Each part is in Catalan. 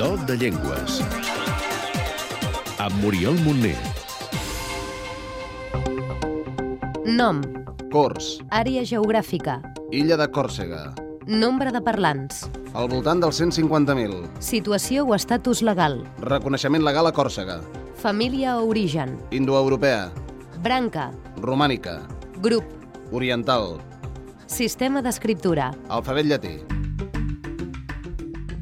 Do de Llengües. Amb Muriel Montner. Nom, Cors, àrea geogràfica, illa de Còrsega, nombre de parlants, al voltant dels 150.000, situació o estatus legal, reconeixement legal a Còrsega, família o origen, indoeuropea, branca, romànica, grup, oriental, sistema d'escriptura, alfabet llatí.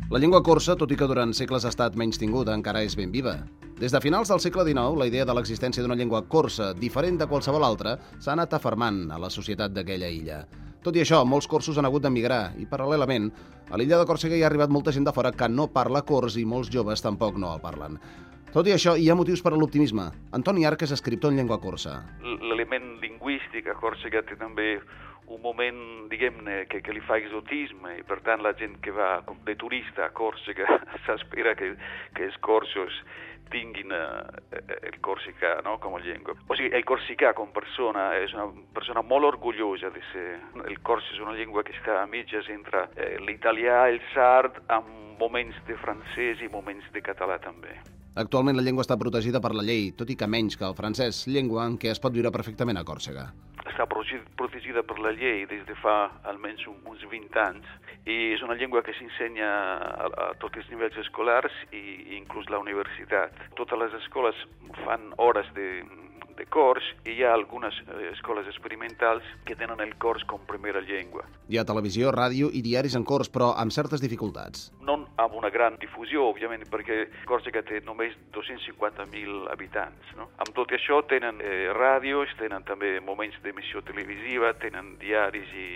La llengua corsa, tot i que durant segles ha estat menys tinguda, encara és ben viva. Des de finals del segle XIX, la idea de l'existència d'una llengua corsa, diferent de qualsevol altra, s'ha anat afermant a la societat d'aquella illa. Tot i això, molts corsos han hagut d'emigrar i, paral·lelament, a l'illa de Còrsega hi ha arribat molta gent de fora que no parla cors i molts joves tampoc no el parlen. Tot i això, hi ha motius per a l'optimisme. Antoni Arc és escriptor en llengua corsa. l'element lingüístic a Còrsega té també un moment, diguem-ne, que, que li fa exotisme i per tant la gent que va de turista a Còrsega s'espera que, que els corsos tinguin eh, el corsicà no? com a llengua. O sigui, el corsicà com persona és una persona molt orgullosa de ser. El cors és una llengua que està a mitges entre eh, l'italià, el sard, amb moments de francès i moments de català també. Actualment la llengua està protegida per la llei, tot i que menys que el francès, llengua en què es pot viure perfectament a Còrsega. està protegida per la llei des de fa almenys un- uns 20 anys i és una llengua que s'ensenya a, a tots els nivells escolars i, i inclús la universitat. Totes les escoles fan hores de, de cors i hi ha algunes eh, escoles experimentals que tenen el cors com primera llengua. Hi ha televisió, ràdio i diaris en cors, però amb certes dificultats. No amb una gran difusió, òbviament, perquè Còrsega té només 250.000 habitants. No? Amb tot això tenen eh, ràdios, tenen també moments d'emissió televisiva, tenen diaris i,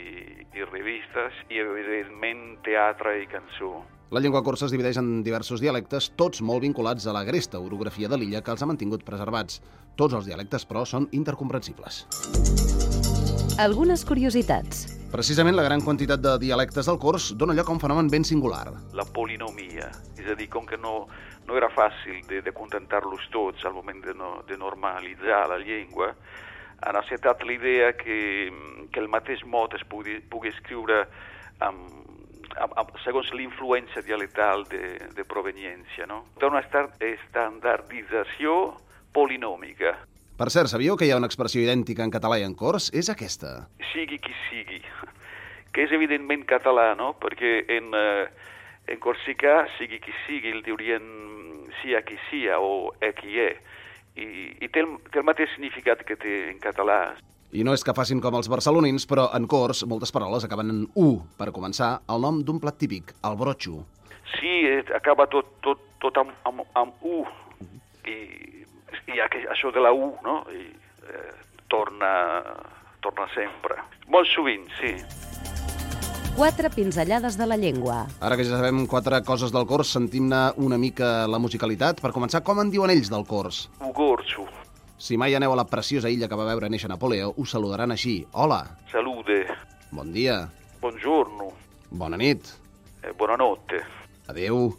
i revistes i, evidentment, teatre i cançó. La llengua corsa es divideix en diversos dialectes, tots molt vinculats a la gresta orografia de l'illa que els ha mantingut preservats. Tots els dialectes, però, són intercomprensibles. algunes curiositats, Precisament la gran quantitat de dialectes del cors dona lloc a un fenomen ben singular. La polinomia, és a dir, com que no, no era fàcil de, de contentar-los tots al moment de, no, de normalitzar la llengua, han acceptat l'idea que, que el mateix mot es pugui, pugui escriure amb, segons l'influència dialectal de, de proveniència. No? Té una estar- estandardització polinòmica, Per cert, sabíeu que hi ha una expressió idèntica en català i en cors? És aquesta. sigui qui sigui, que és evidentment català, no? Perquè en, eh, en corsicà, sigui qui sigui, el diurien sia qui sia o e qui è, i, i té, el, té el mateix significat que té en català. I no és que facin com els barcelonins, però en cors moltes paraules acaben en U. Per començar, el nom d'un plat típic, el brotxo. Sí, eh, acaba tot, tot, tot amb, amb, amb U, i que, això de la U, no? I eh, torna, torna sempre. Molt sovint, sí. Quatre pinzellades de la llengua, Ara que ja sabem quatre coses del cors, sentim-ne una mica la musicalitat. Per començar, com en diuen ells del cors? Ugorzu, Si mai aneu a la preciosa illa que va veure néixer Napoleó, us saludaran així. Hola, salude, bon dia, buongiorno, bona nit, eh, buonanotte. adeu.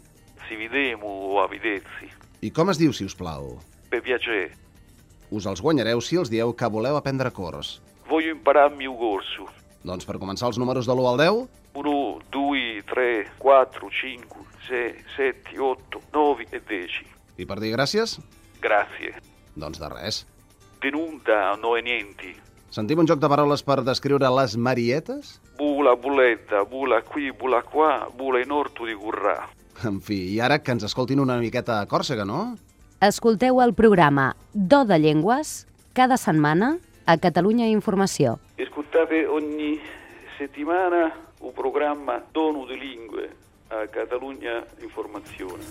Si videmo o a vedersi. I com es diu, si us plau? Per piacere. Us els guanyareu si els dieu que voleu aprendre cors. Voglio impararmi un corso. Doncs per començar els números de l'1 al 10, 1, 2, 3, 4, 5, 6, 7, 8, 9 e 10. i per dir gràcies, Grazie. doncs de res. Tenuta no è niente. Sentim un joc de paraules per descriure les marietes? Bula buletta, bula qui, bula qua, bula in orto di currà. En fi, i ara que ens escoltin una miqueta a Còrsega, no? escolteu el programa Do de Llengües cada setmana a Catalunya Informació. Ascoltate ogni settimana un programma Dono di Lingue a Catalunya Informazione.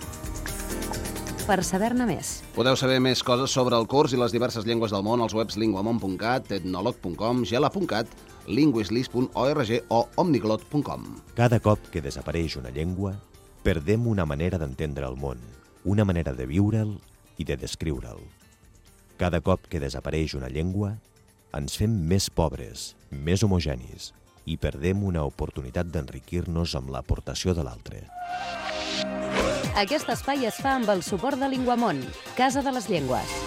Per saber-ne més, Podeu saber més coses sobre el curs i les diverses llengües del món als webs linguamont.cat, etnolog.com, gela.cat, linguislis.org o omniglot.com. Cada cop que desapareix una llengua, perdem una manera d'entendre el món, una manera de viure'l i de descriure'l. Cada cop que desapareix una llengua, ens fem més pobres, més homogenis i perdem una oportunitat d'enriquir-nos amb l'aportació de l'altre. aquest espai es fa amb el suport de Linguamont, Casa de les Llengües.